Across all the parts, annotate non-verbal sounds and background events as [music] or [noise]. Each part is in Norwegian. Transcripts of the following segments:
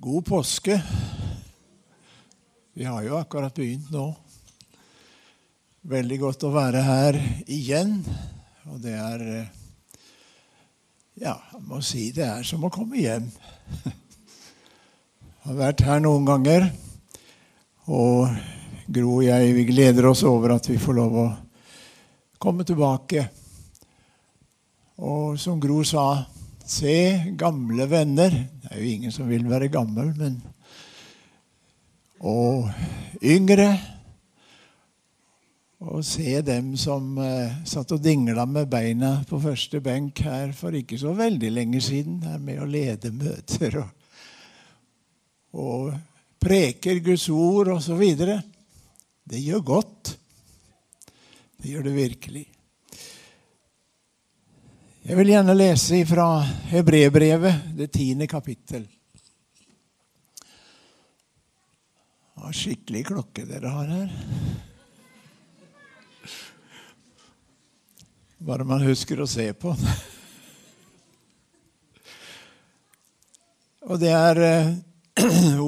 God påske. Vi har jo akkurat begynt nå. Veldig godt å være her igjen. Og det er eh, Ja, jeg må si det er som å komme hjem. Jeg [laughs] har vært her noen ganger. Og Gro og jeg vi gleder oss over at vi får lov å komme tilbake. Og som Gro sa Se gamle venner. Det er jo ingen som vil være gammel, men Og yngre. Å se dem som eh, satt og dingla med beina på første benk her for ikke så veldig lenge siden. Er med å lede møter og, og preker Guds ord osv. Det gjør godt. Det gjør det virkelig. Jeg vil gjerne lese fra Hebrebrevet, det tiende kapittel. Hva skikkelig klokke dere har her. Bare man husker å se på den. Og det er eh,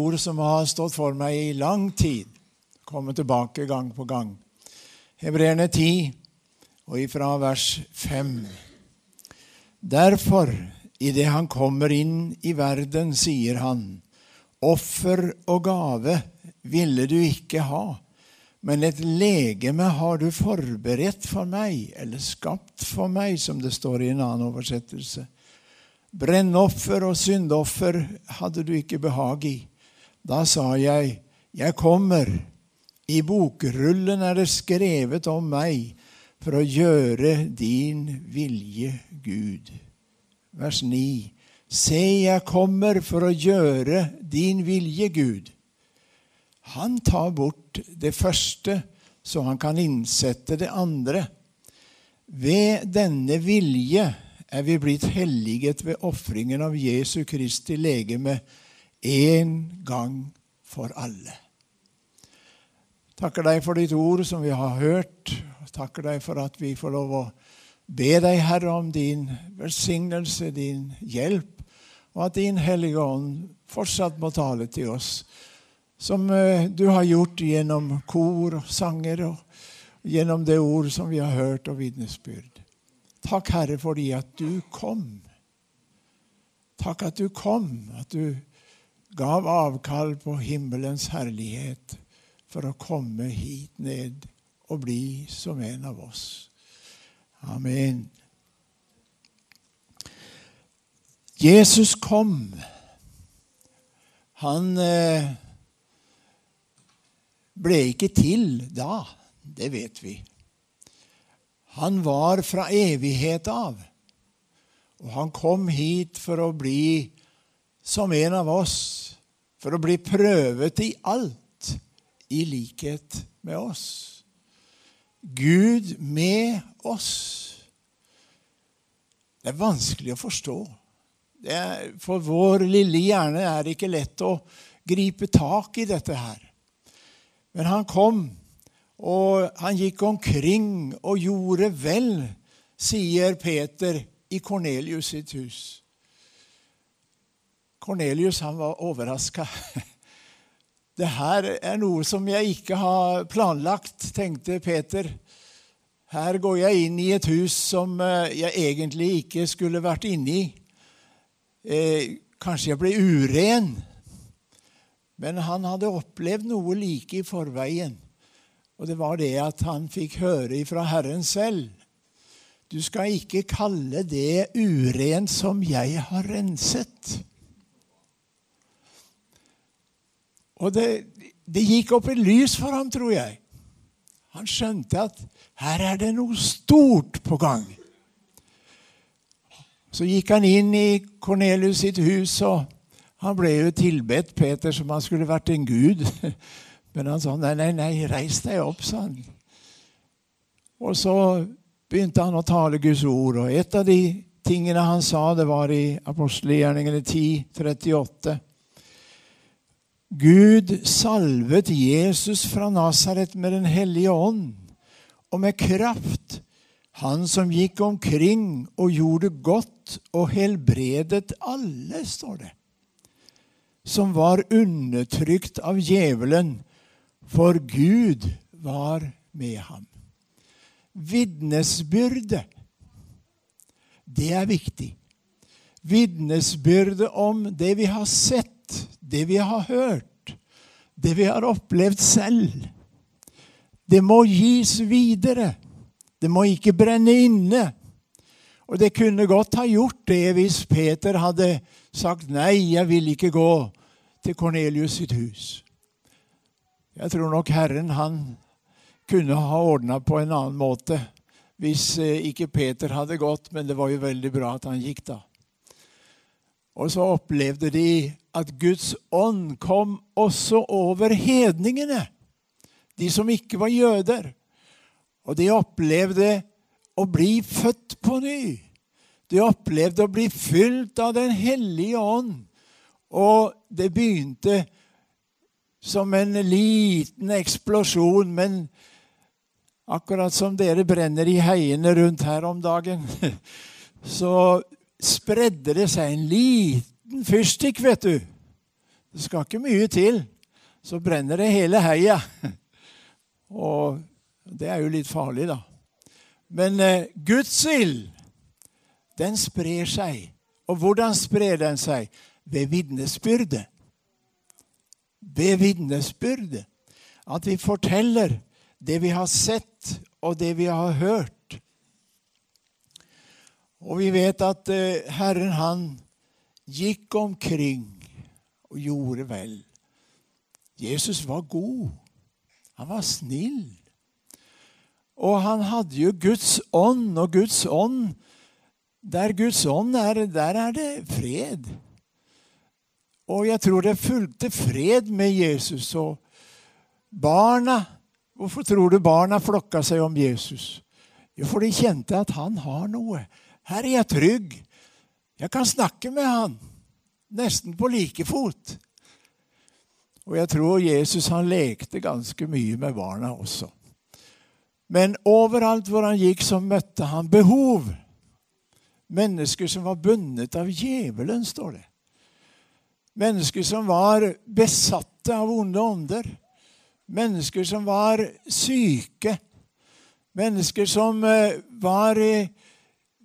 ord som har stått for meg i lang tid. Kommer tilbake gang på gang. Hebreerne 10, og ifra vers 5. Derfor, idet han kommer inn i verden, sier han, offer og gave ville du ikke ha, men et legeme har du forberedt for meg, eller skapt for meg, som det står i en annen oversettelse. Brennoffer og syndoffer hadde du ikke behag i. Da sa jeg, jeg kommer. I bokrullen er det skrevet om meg for å gjøre din vilje, Gud. Vers 9. Se, jeg kommer for å gjøre din vilje, Gud. Han tar bort det første, så han kan innsette det andre. Ved denne vilje er vi blitt helliget ved ofringen av Jesu Kristi legeme en gang for alle. Takker deg for ditt ord som vi har hørt. Takker deg for at vi får lov å be deg, Herre, om din velsignelse, din hjelp, og at din Hellige Ånd fortsatt må tale til oss, som du har gjort gjennom kor og sanger og gjennom det ord som vi har hørt, og vitnesbyrd. Takk, Herre, fordi at du kom. Takk at du kom, at du gav avkall på himmelens herlighet for å komme hit ned og bli som en av oss. Amen. Jesus kom. Han eh, ble ikke til da. Det vet vi. Han var fra evighet av. Og han kom hit for å bli som en av oss. For å bli prøvet i alt i likhet med oss. Gud med oss. Det er vanskelig å forstå. Er, for vår lille hjerne er det ikke lett å gripe tak i dette her. Men han kom, og han gikk omkring og gjorde vel, sier Peter i Kornelius sitt hus. Kornelius han var overraska. [laughs] Det her er noe som jeg ikke har planlagt, tenkte Peter. Her går jeg inn i et hus som jeg egentlig ikke skulle vært inne i. Eh, kanskje jeg ble uren. Men han hadde opplevd noe like i forveien. Og det var det at han fikk høre fra Herren selv. Du skal ikke kalle det urent som jeg har renset. Og det, det gikk opp et lys for ham, tror jeg. Han skjønte at her er det noe stort på gang. Så gikk han inn i Kornelius sitt hus, og han ble jo tilbedt Peter som han skulle vært en gud. [laughs] Men han sa nei, nei, nei, reis deg opp, sa han. Og så begynte han å tale Guds ord. Og et av de tingene han sa, det var i apostelgjerningene 10, 38. Gud salvet Jesus fra Nasaret med Den hellige ånd og med kraft, han som gikk omkring og gjorde godt og helbredet alle, står det. som var undertrykt av djevelen, for Gud var med ham. Vitnesbyrdet, det er viktig. Vitnesbyrdet om det vi har sett, det vi har hørt, det vi har opplevd selv. Det må gis videre. Det må ikke brenne inne. Og det kunne godt ha gjort det hvis Peter hadde sagt nei, jeg vil ikke gå til Kornelius sitt hus. Jeg tror nok Herren han kunne ha ordna på en annen måte hvis eh, ikke Peter hadde gått, men det var jo veldig bra at han gikk da. Og så opplevde de at Guds ånd kom også over hedningene, de som ikke var jøder. Og de opplevde å bli født på ny. De opplevde å bli fylt av Den hellige ånd. Og det begynte som en liten eksplosjon, men akkurat som dere brenner i heiene rundt her om dagen, [laughs] så spredde det seg en liten fyrstikk, vet du. Det skal ikke mye til, så brenner det hele heia. [laughs] Og det er jo litt farlig, da. Men eh, Guds ild, den sprer seg. Og hvordan sprer den seg? Ved vitnesbyrdet. Ved vitnesbyrdet. At vi forteller det vi har sett, og det vi har hørt. Og vi vet at eh, Herren, han gikk omkring og gjorde vel. Jesus var god. Han var snill. Og han hadde jo Guds ånd, og Guds ånd Der Guds ånd er, der er det fred. Og jeg tror det fulgte fred med Jesus. Og barna Hvorfor tror du barna flokka seg om Jesus? Jo, for de kjente at han har noe. Her er jeg trygg. Jeg kan snakke med han. Nesten på like fot. Og jeg tror Jesus han lekte ganske mye med barna også. Men overalt hvor han gikk, så møtte han behov. Mennesker som var bundet av djevelen, står det. Mennesker som var besatte av onde ånder. Mennesker som var syke. Mennesker som eh, var eh,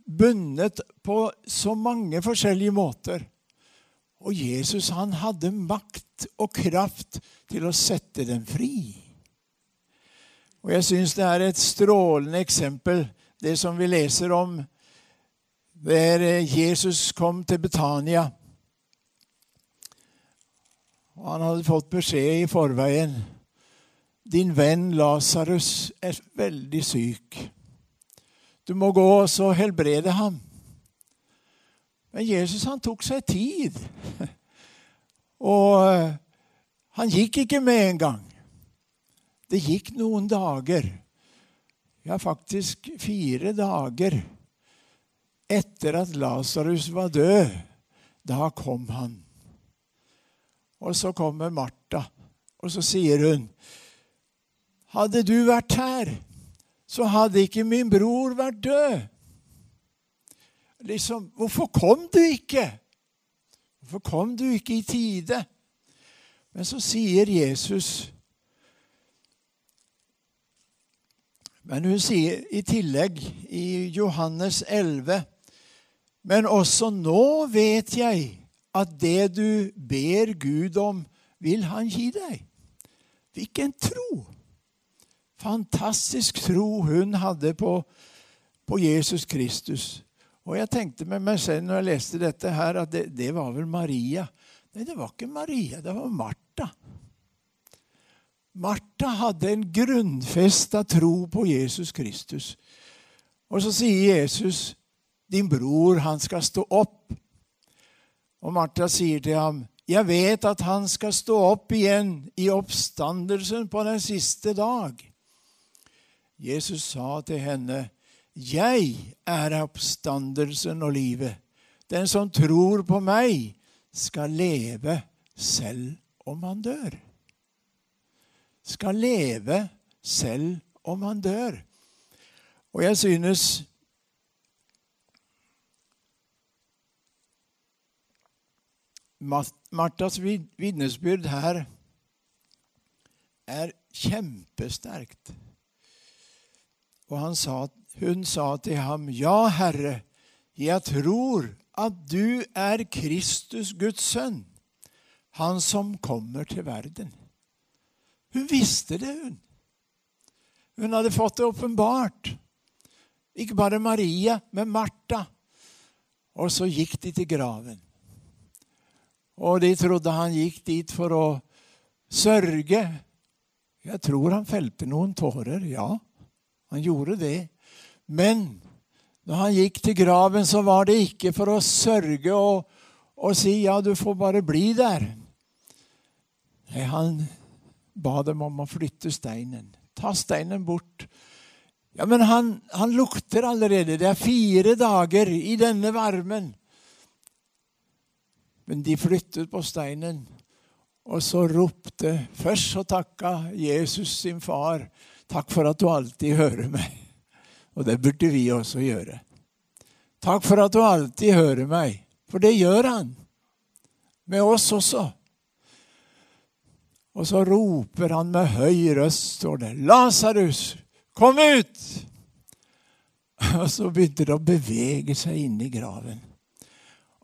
bundet på så mange forskjellige måter. Og Jesus han hadde makt og kraft til å sette dem fri. Og jeg syns det er et strålende eksempel, det som vi leser om der Jesus kom til Betania. Og han hadde fått beskjed i forveien. Din venn Lasarus er veldig syk. Du må gå og så helbrede ham. Men Jesus han tok seg tid. Og eh, han gikk ikke med en gang. Det gikk noen dager, ja, faktisk fire dager, etter at Lasarus var død. Da kom han. Og så kommer Martha, og så sier hun, 'Hadde du vært her, så hadde ikke min bror vært død.' Liksom, Hvorfor kom du ikke? Hvorfor kom du ikke i tide? Men så sier Jesus Men hun sier i tillegg i Johannes 11.: Men også nå vet jeg at det du ber Gud om, vil han gi deg. Hvilken tro! Fantastisk tro hun hadde på, på Jesus Kristus. Og jeg tenkte med meg selv når jeg leste dette her, at det, det var vel Maria. Nei, det var ikke Maria, det var Martha. Martha hadde en grunnfesta tro på Jesus Kristus. Og så sier Jesus, 'Din bror, han skal stå opp.' Og Martha sier til ham, 'Jeg vet at han skal stå opp igjen i oppstandelsen på den siste dag.' Jesus sa til henne, 'Jeg er oppstandelsen og livet.' 'Den som tror på meg, skal leve selv om han dør.' skal leve selv om han dør. Og jeg synes Martas vitnesbyrd her er kjempesterkt. Og sa, hun sa til ham, Ja, Herre, jeg tror at du er Kristus, Guds sønn, han som kommer til verden. Hun visste det, hun. Hun hadde fått det åpenbart. Ikke bare Maria, men Martha. Og så gikk de til graven. Og de trodde han gikk dit for å sørge. Jeg tror han felte noen tårer, ja. Han gjorde det. Men når han gikk til graven, så var det ikke for å sørge og, og si ja, du får bare bli der. Nei, han ba dem om å flytte steinen. Ta steinen bort. Ja, men han, han lukter allerede. Det er fire dager i denne varmen. Men de flyttet på steinen, og så ropte Først så takka Jesus sin far. Takk for at du alltid hører meg. Og det burde vi også gjøre. Takk for at du alltid hører meg. For det gjør han. Med oss også. Og så roper han med høy røst, står det, 'Lasarus, kom ut!' Og så begynte det å bevege seg inne i graven.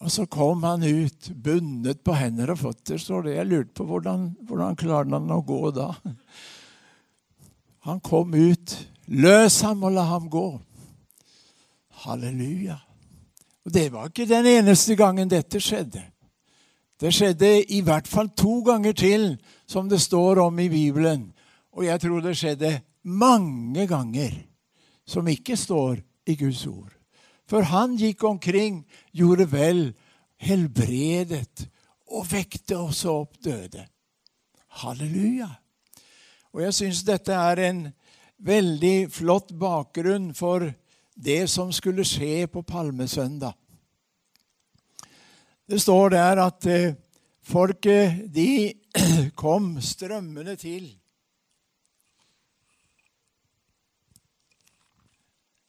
Og så kom han ut, bundet på hender og føtter, står det. Jeg lurte på hvordan, hvordan klarte han å gå da. Han kom ut. Løs ham og la ham gå. Halleluja. Og Det var ikke den eneste gangen dette skjedde. Det skjedde i hvert fall to ganger til som det står om i Bibelen. Og jeg tror det skjedde mange ganger som ikke står i Guds ord. For han gikk omkring, gjorde vel, helbredet og vekte også opp døde. Halleluja. Og jeg syns dette er en veldig flott bakgrunn for det som skulle skje på palmesøndag. Det står der at eh, folket de [clears throat] kom strømmende til.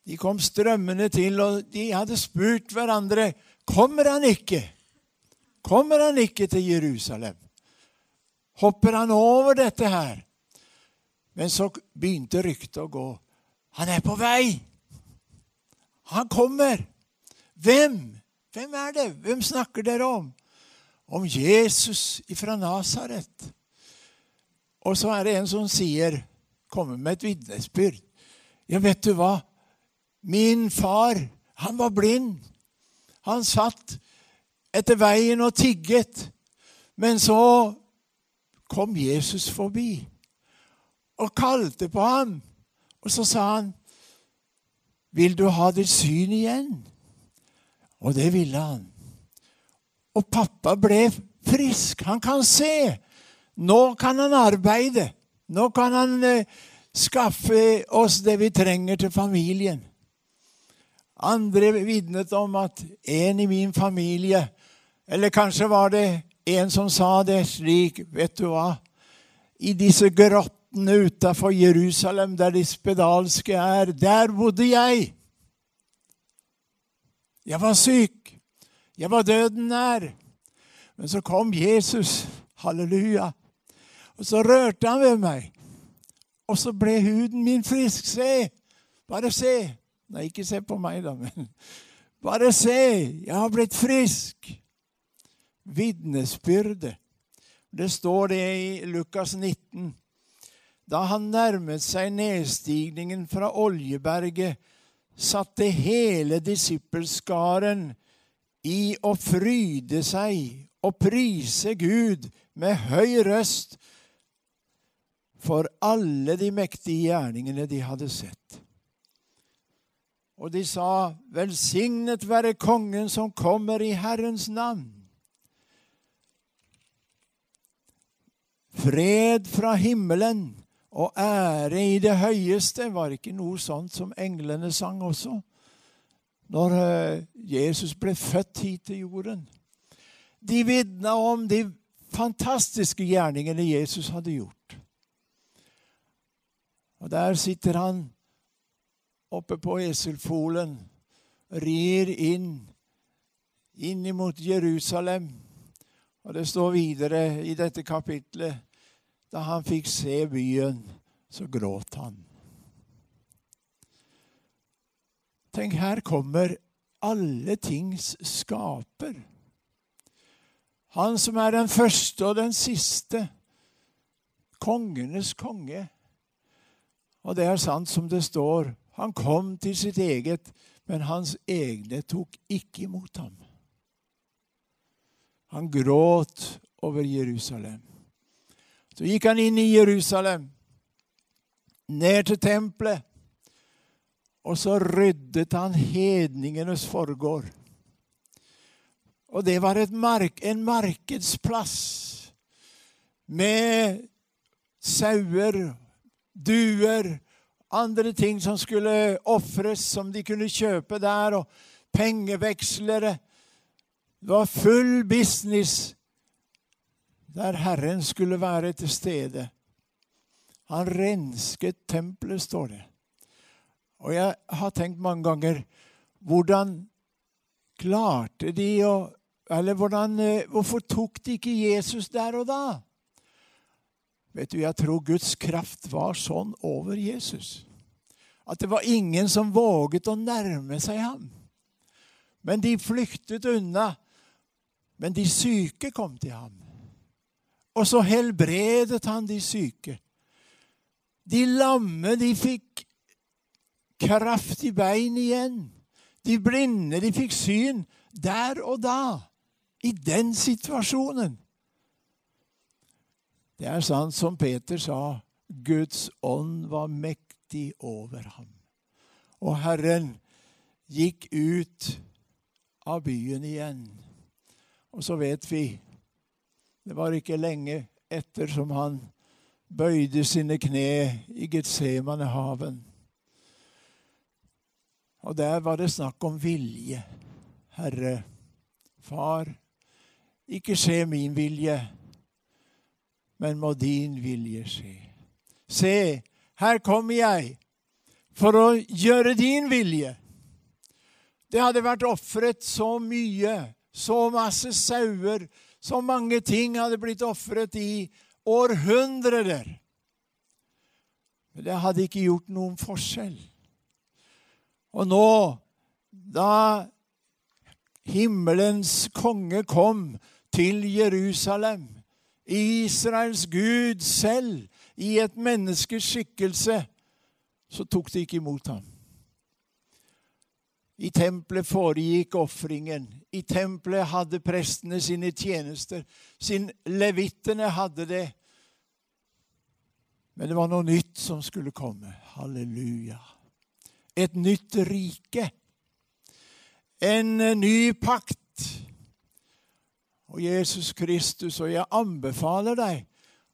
De kom strømmende til, og de hadde spurt hverandre kommer han ikke. Kommer han ikke til Jerusalem? Hopper han over dette her? Men så begynte ryktet å gå. Han er på vei! Han kommer! Hvem? Hvem er det? Hvem snakker dere om? om Jesus fra Nasaret. Og så er det en som sier, kommer med et vitnesbyrd. Ja, vet du hva? Min far, han var blind. Han satt etter veien og tigget. Men så kom Jesus forbi og kalte på ham. Og så sa han, 'Vil du ha ditt syn igjen?' Og det ville han. Og pappa ble frisk. Han kan se. Nå kan han arbeide. Nå kan han eh, skaffe oss det vi trenger til familien. Andre vitnet om at en i min familie Eller kanskje var det en som sa det slik Vet du hva? I disse grottene utafor Jerusalem, der de spedalske er, der bodde jeg. Jeg var syk. Jeg var døden nær. Men så kom Jesus. Halleluja. Og så rørte han ved meg. Og så ble huden min frisk. Se! Bare se. Nei, ikke se på meg, da, men [laughs] bare se! Jeg har blitt frisk. Vitnesbyrde. Det står det i Lukas 19. Da han nærmet seg nedstigningen fra Oljeberget, satte hele disippelskaren i å fryde seg og prise Gud med høy røst for alle de mektige gjerningene de hadde sett. Og de sa, Velsignet være Kongen som kommer i Herrens navn. Fred fra himmelen og ære i det høyeste var ikke noe sånt som englene sang også når eh, Jesus ble født hit til jorden. De vitna om de fantastiske gjerningene Jesus hadde gjort. Og der sitter han oppe på eselfolen, rir inn, inn mot Jerusalem. Og det står videre i dette kapitlet da han fikk se byen, så gråt han. Tenk, her kommer alle tings skaper. Han som er den første og den siste. Kongenes konge. Og det er sant som det står. Han kom til sitt eget, men hans egne tok ikke imot ham. Han gråt over Jerusalem. Så gikk han inn i Jerusalem, ned til tempelet, og så ryddet han hedningenes forgård. Og det var mark, en markedsplass med sauer, duer, andre ting som skulle ofres, som de kunne kjøpe der, og pengevekslere. Det var full business der Herren skulle være til stede. Han rensket tempelet, står det. Og jeg har tenkt mange ganger hvordan klarte de å Eller hvordan, eh, hvorfor tok de ikke Jesus der og da? Vet du, Jeg tror Guds kraft var sånn over Jesus at det var ingen som våget å nærme seg ham. Men de flyktet unna. Men de syke kom til ham. Og så helbredet han de syke. De lamme, de fikk kraft i bein igjen. De blinde, de fikk syn der og da. I den situasjonen. Det er sant som Peter sa, Guds ånd var mektig over ham. Og Herren gikk ut av byen igjen. Og så vet vi det var ikke lenge etter som han bøyde sine kne i Getsemanehaven. Og der var det snakk om vilje. Herre, Far, ikke skje min vilje, men må din vilje skje. Se, her kommer jeg for å gjøre din vilje. Det hadde vært ofret så mye, så masse sauer, så mange ting hadde blitt ofret i århundrer. Men det hadde ikke gjort noen forskjell. Og nå, da himmelens konge kom til Jerusalem, Israels Gud selv, i et menneskes skikkelse, så tok de ikke imot ham. I tempelet foregikk ofringen. I tempelet hadde prestene sine tjenester. Sin Levittene hadde det. Men det var noe nytt som skulle komme. Halleluja. Et nytt rike. En ny pakt. Og Jesus Kristus, og jeg anbefaler deg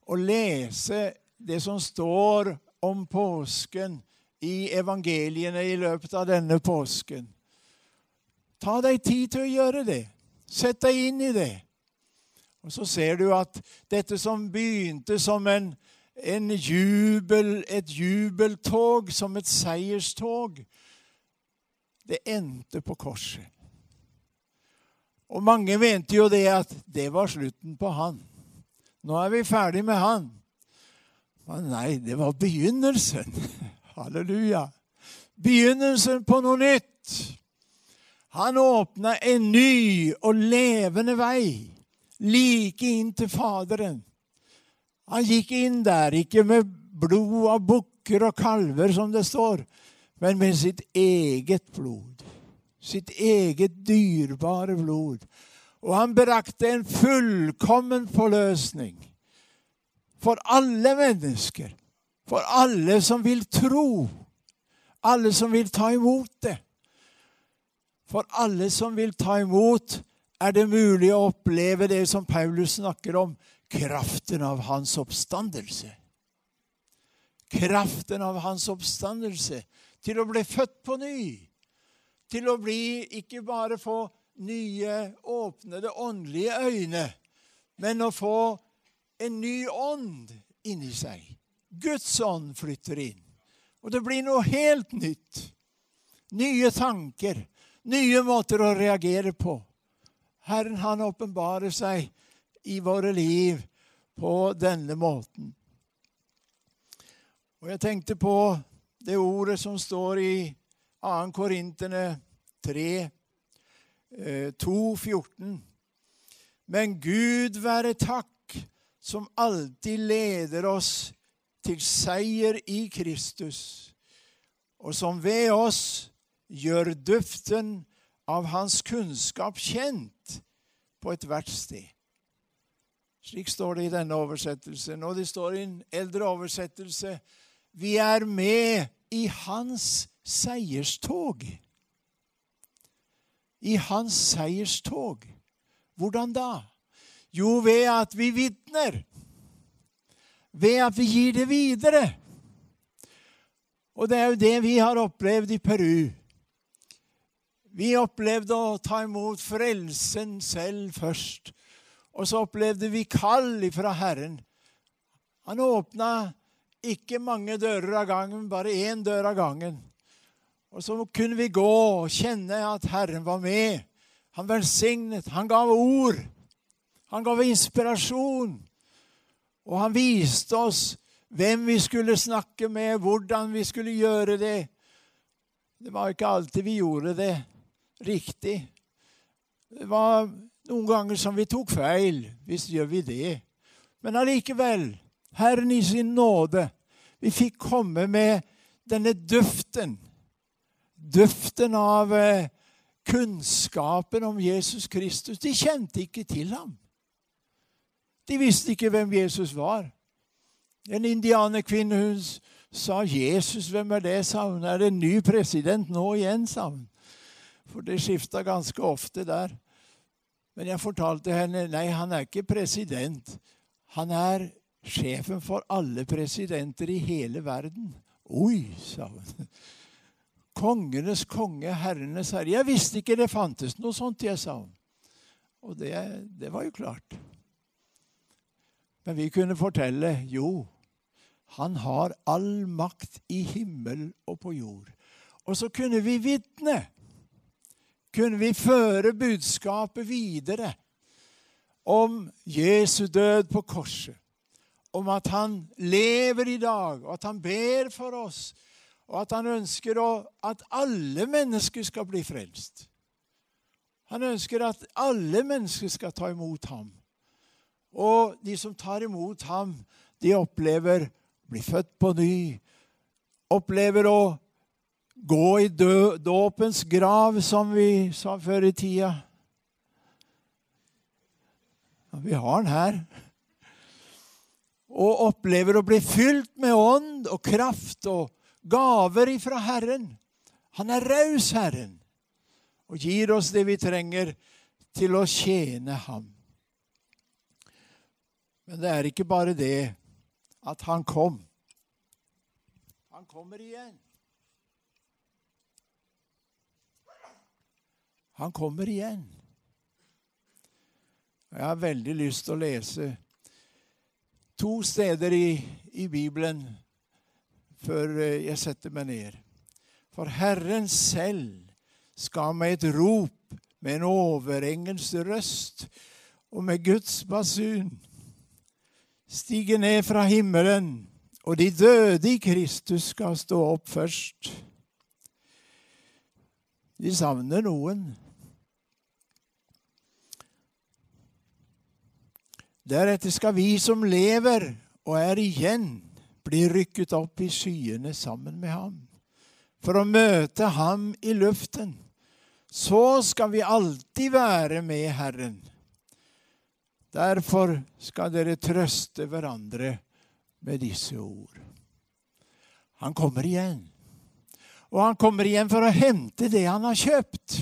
å lese det som står om påsken i evangeliene i løpet av denne påsken. Ta deg tid til å gjøre det. Sett deg inn i det. Og så ser du at dette som begynte som en, en jubel, et jubeltog, som et seierstog, det endte på korset. Og mange mente jo det at det var slutten på han. Nå er vi ferdig med han. Men nei, det var begynnelsen. [laughs] Halleluja. Begynnelsen på noe nytt. Han åpna en ny og levende vei, like inn til Faderen. Han gikk inn der, ikke med blod av bukker og kalver, som det står, men med sitt eget blod. Sitt eget dyrebare blod. Og han brakte en fullkommen forløsning for alle mennesker. For alle som vil tro. Alle som vil ta imot det. For alle som vil ta imot, er det mulig å oppleve det som Paulus snakker om kraften av hans oppstandelse. Kraften av hans oppstandelse til å bli født på ny. Til å bli ikke bare få nye, åpnede åndelige øyne, men å få en ny ånd inni seg. Guds ånd flytter inn. Og det blir noe helt nytt. Nye tanker nye måter å reagere på. Herren han åpenbarer seg i våre liv på denne måten. Og jeg tenkte på det ordet som står i 2. Korinterne 3, 2, 14. Men Gud være takk, som alltid leder oss til seier i Kristus, og som ved oss gjør duften av hans kunnskap kjent på ethvert sted. Slik står det i denne oversettelsen. Og det står i en eldre oversettelse Vi er med i hans seierstog. I hans seierstog. Hvordan da? Jo, ved at vi vitner. Ved at vi gir det videre. Og det er jo det vi har opplevd i Peru. Vi opplevde å ta imot frelsen selv først. Og så opplevde vi kall fra Herren. Han åpna ikke mange dører av gangen, bare én dør av gangen. Og så kunne vi gå og kjenne at Herren var med. Han velsignet, han gav ord. Han gav inspirasjon. Og han viste oss hvem vi skulle snakke med, hvordan vi skulle gjøre det. Det var ikke alltid vi gjorde det riktig. Det var noen ganger som vi tok feil. Visst gjør vi det. Men allikevel, Herren i sin nåde, vi fikk komme med denne duften. Duften av eh, kunnskapen om Jesus Kristus. De kjente ikke til ham. De visste ikke hvem Jesus var. En indianerkvinne hun sa 'Jesus, hvem er det?' sa hun. 'Er det en ny president nå igjen?' sa hun. For det skifta ganske ofte der. Men jeg fortalte henne nei, han er ikke president. Han er sjefen for alle presidenter i hele verden. Oi, sa hun. Kongenes konge, herrenes herre. Jeg visste ikke det fantes noe sånt, jeg, sa hun. Og det, det var jo klart. Men vi kunne fortelle jo, han har all makt i himmel og på jord. Og så kunne vi vitne kunne vi føre budskapet videre om Jesu død på korset. Om at han lever i dag, og at han ber for oss, og at han ønsker at alle mennesker skal bli frelst. Han ønsker at alle mennesker skal ta imot ham. Og de som tar imot ham, de opplever å bli født på ny, opplever å gå i dåpens grav, som vi sa før i tida. Vi har den her. Og opplever å bli fylt med ånd og kraft og gaver ifra Herren. Han er raus, Herren, og gir oss det vi trenger til å tjene Ham. Men det er ikke bare det at han kom. Han kommer igjen. Han kommer igjen. Jeg har veldig lyst til å lese to steder i, i Bibelen før eh, jeg setter meg ned. For Herren selv skal med et rop, med en overengelsk røst og med Guds basun stige ned fra himmelen, og de døde i Kristus skal stå opp først. De savner noen. Deretter skal vi som lever og er igjen, bli rykket opp i skyene sammen med ham, for å møte ham i luften. Så skal vi alltid være med Herren. Derfor skal dere trøste hverandre med disse ord. Han kommer igjen. Og han kommer igjen for å hente det han har kjøpt.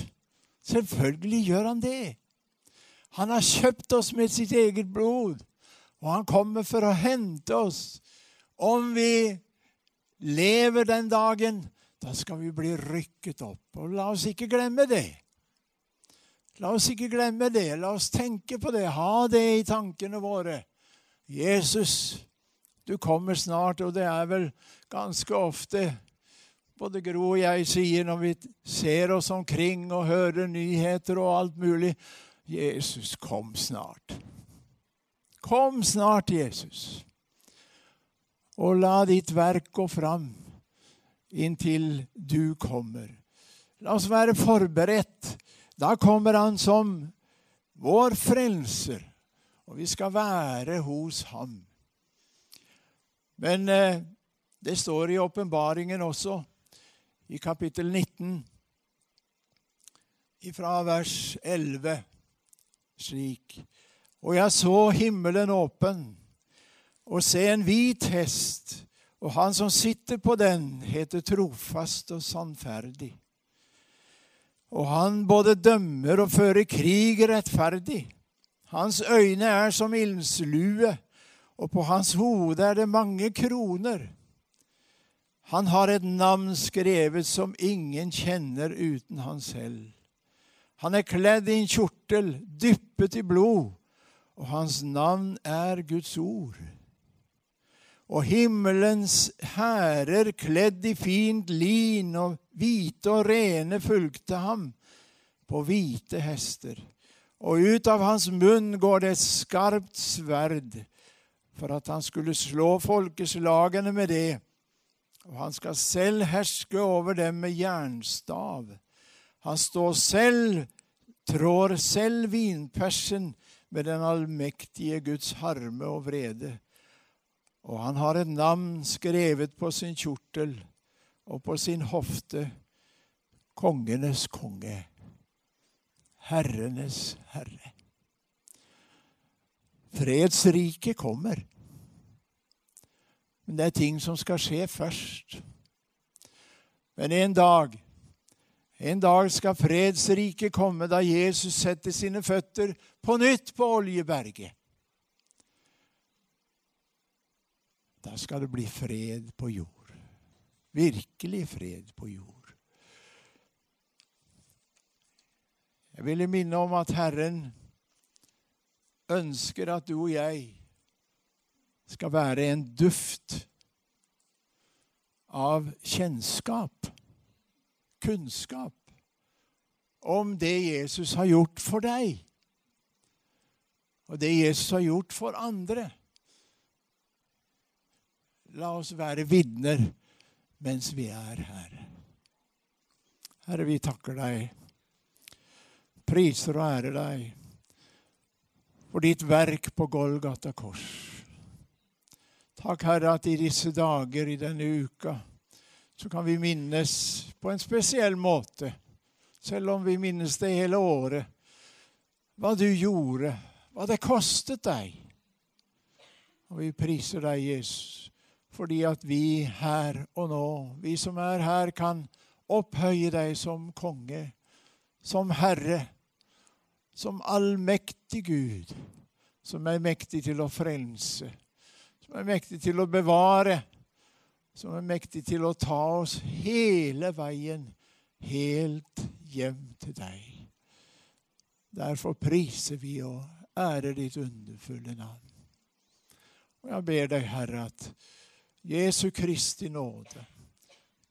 Selvfølgelig gjør han det. Han har kjøpt oss med sitt eget blod, og han kommer for å hente oss. Om vi lever den dagen, da skal vi bli rykket opp. Og la oss ikke glemme det. La oss ikke glemme det. La oss tenke på det. Ha det i tankene våre. Jesus, du kommer snart, og det er vel ganske ofte både Gro og jeg sier når vi ser oss omkring og hører nyheter og alt mulig Jesus kom snart. Kom snart, Jesus, og la ditt verk gå fram inntil du kommer. La oss være forberedt. Da kommer Han som vår frelser, og vi skal være hos ham. Men eh, det står i åpenbaringen også, i kapittel 19, fra vers 11, slik Og jeg så himmelen åpen, og se en hvit hest, og han som sitter på den, heter trofast og sannferdig. Og han både dømmer og fører krig rettferdig. Hans øyne er som ildslue, og på hans hode er det mange kroner. Han har et navn skrevet som ingen kjenner uten han selv. Han er kledd i en kjortel dyppet i blod, og hans navn er Guds ord. Og himmelens hærer kledd i fint lin og hvite og rene fulgte ham på hvite hester. Og ut av hans munn går det et skarpt sverd, for at han skulle slå folkeslagene med det og han skal selv herske over dem med jernstav. Han står selv, trår selv vinpersen med den allmektige Guds harme og vrede. Og han har et navn skrevet på sin kjortel og på sin hofte, kongenes konge, herrenes herre. Fredsriket kommer. Men det er ting som skal skje først. Men en dag en dag skal fredsriket komme da Jesus setter sine føtter på nytt på Oljeberget. Da skal det bli fred på jord. Virkelig fred på jord. Jeg ville minne om at Herren ønsker at du og jeg skal være en duft av kjennskap, kunnskap, om det Jesus har gjort for deg, og det Jesus har gjort for andre. La oss være vitner mens vi er her. Herre, vi takker deg, priser og ærer deg for ditt verk på Golgata kors. Takk, Herre, at i disse dager, i denne uka, så kan vi minnes på en spesiell måte, selv om vi minnes det hele året, hva du gjorde, hva det kostet deg. Og vi priser deg, Jesus, fordi at vi her og nå, vi som er her, kan opphøye deg som konge, som herre, som allmektig Gud, som er mektig til å frelse som er mektig til å bevare, som er mektig til å ta oss hele veien helt hjem til deg. Derfor priser vi og ærer ditt underfulle navn. Og jeg ber deg, Herre, at Jesu Kristi nåde,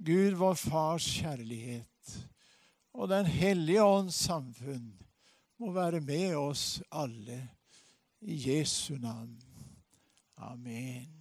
Gud vår Fars kjærlighet og Den hellige ånds samfunn må være med oss alle i Jesu navn. Amen.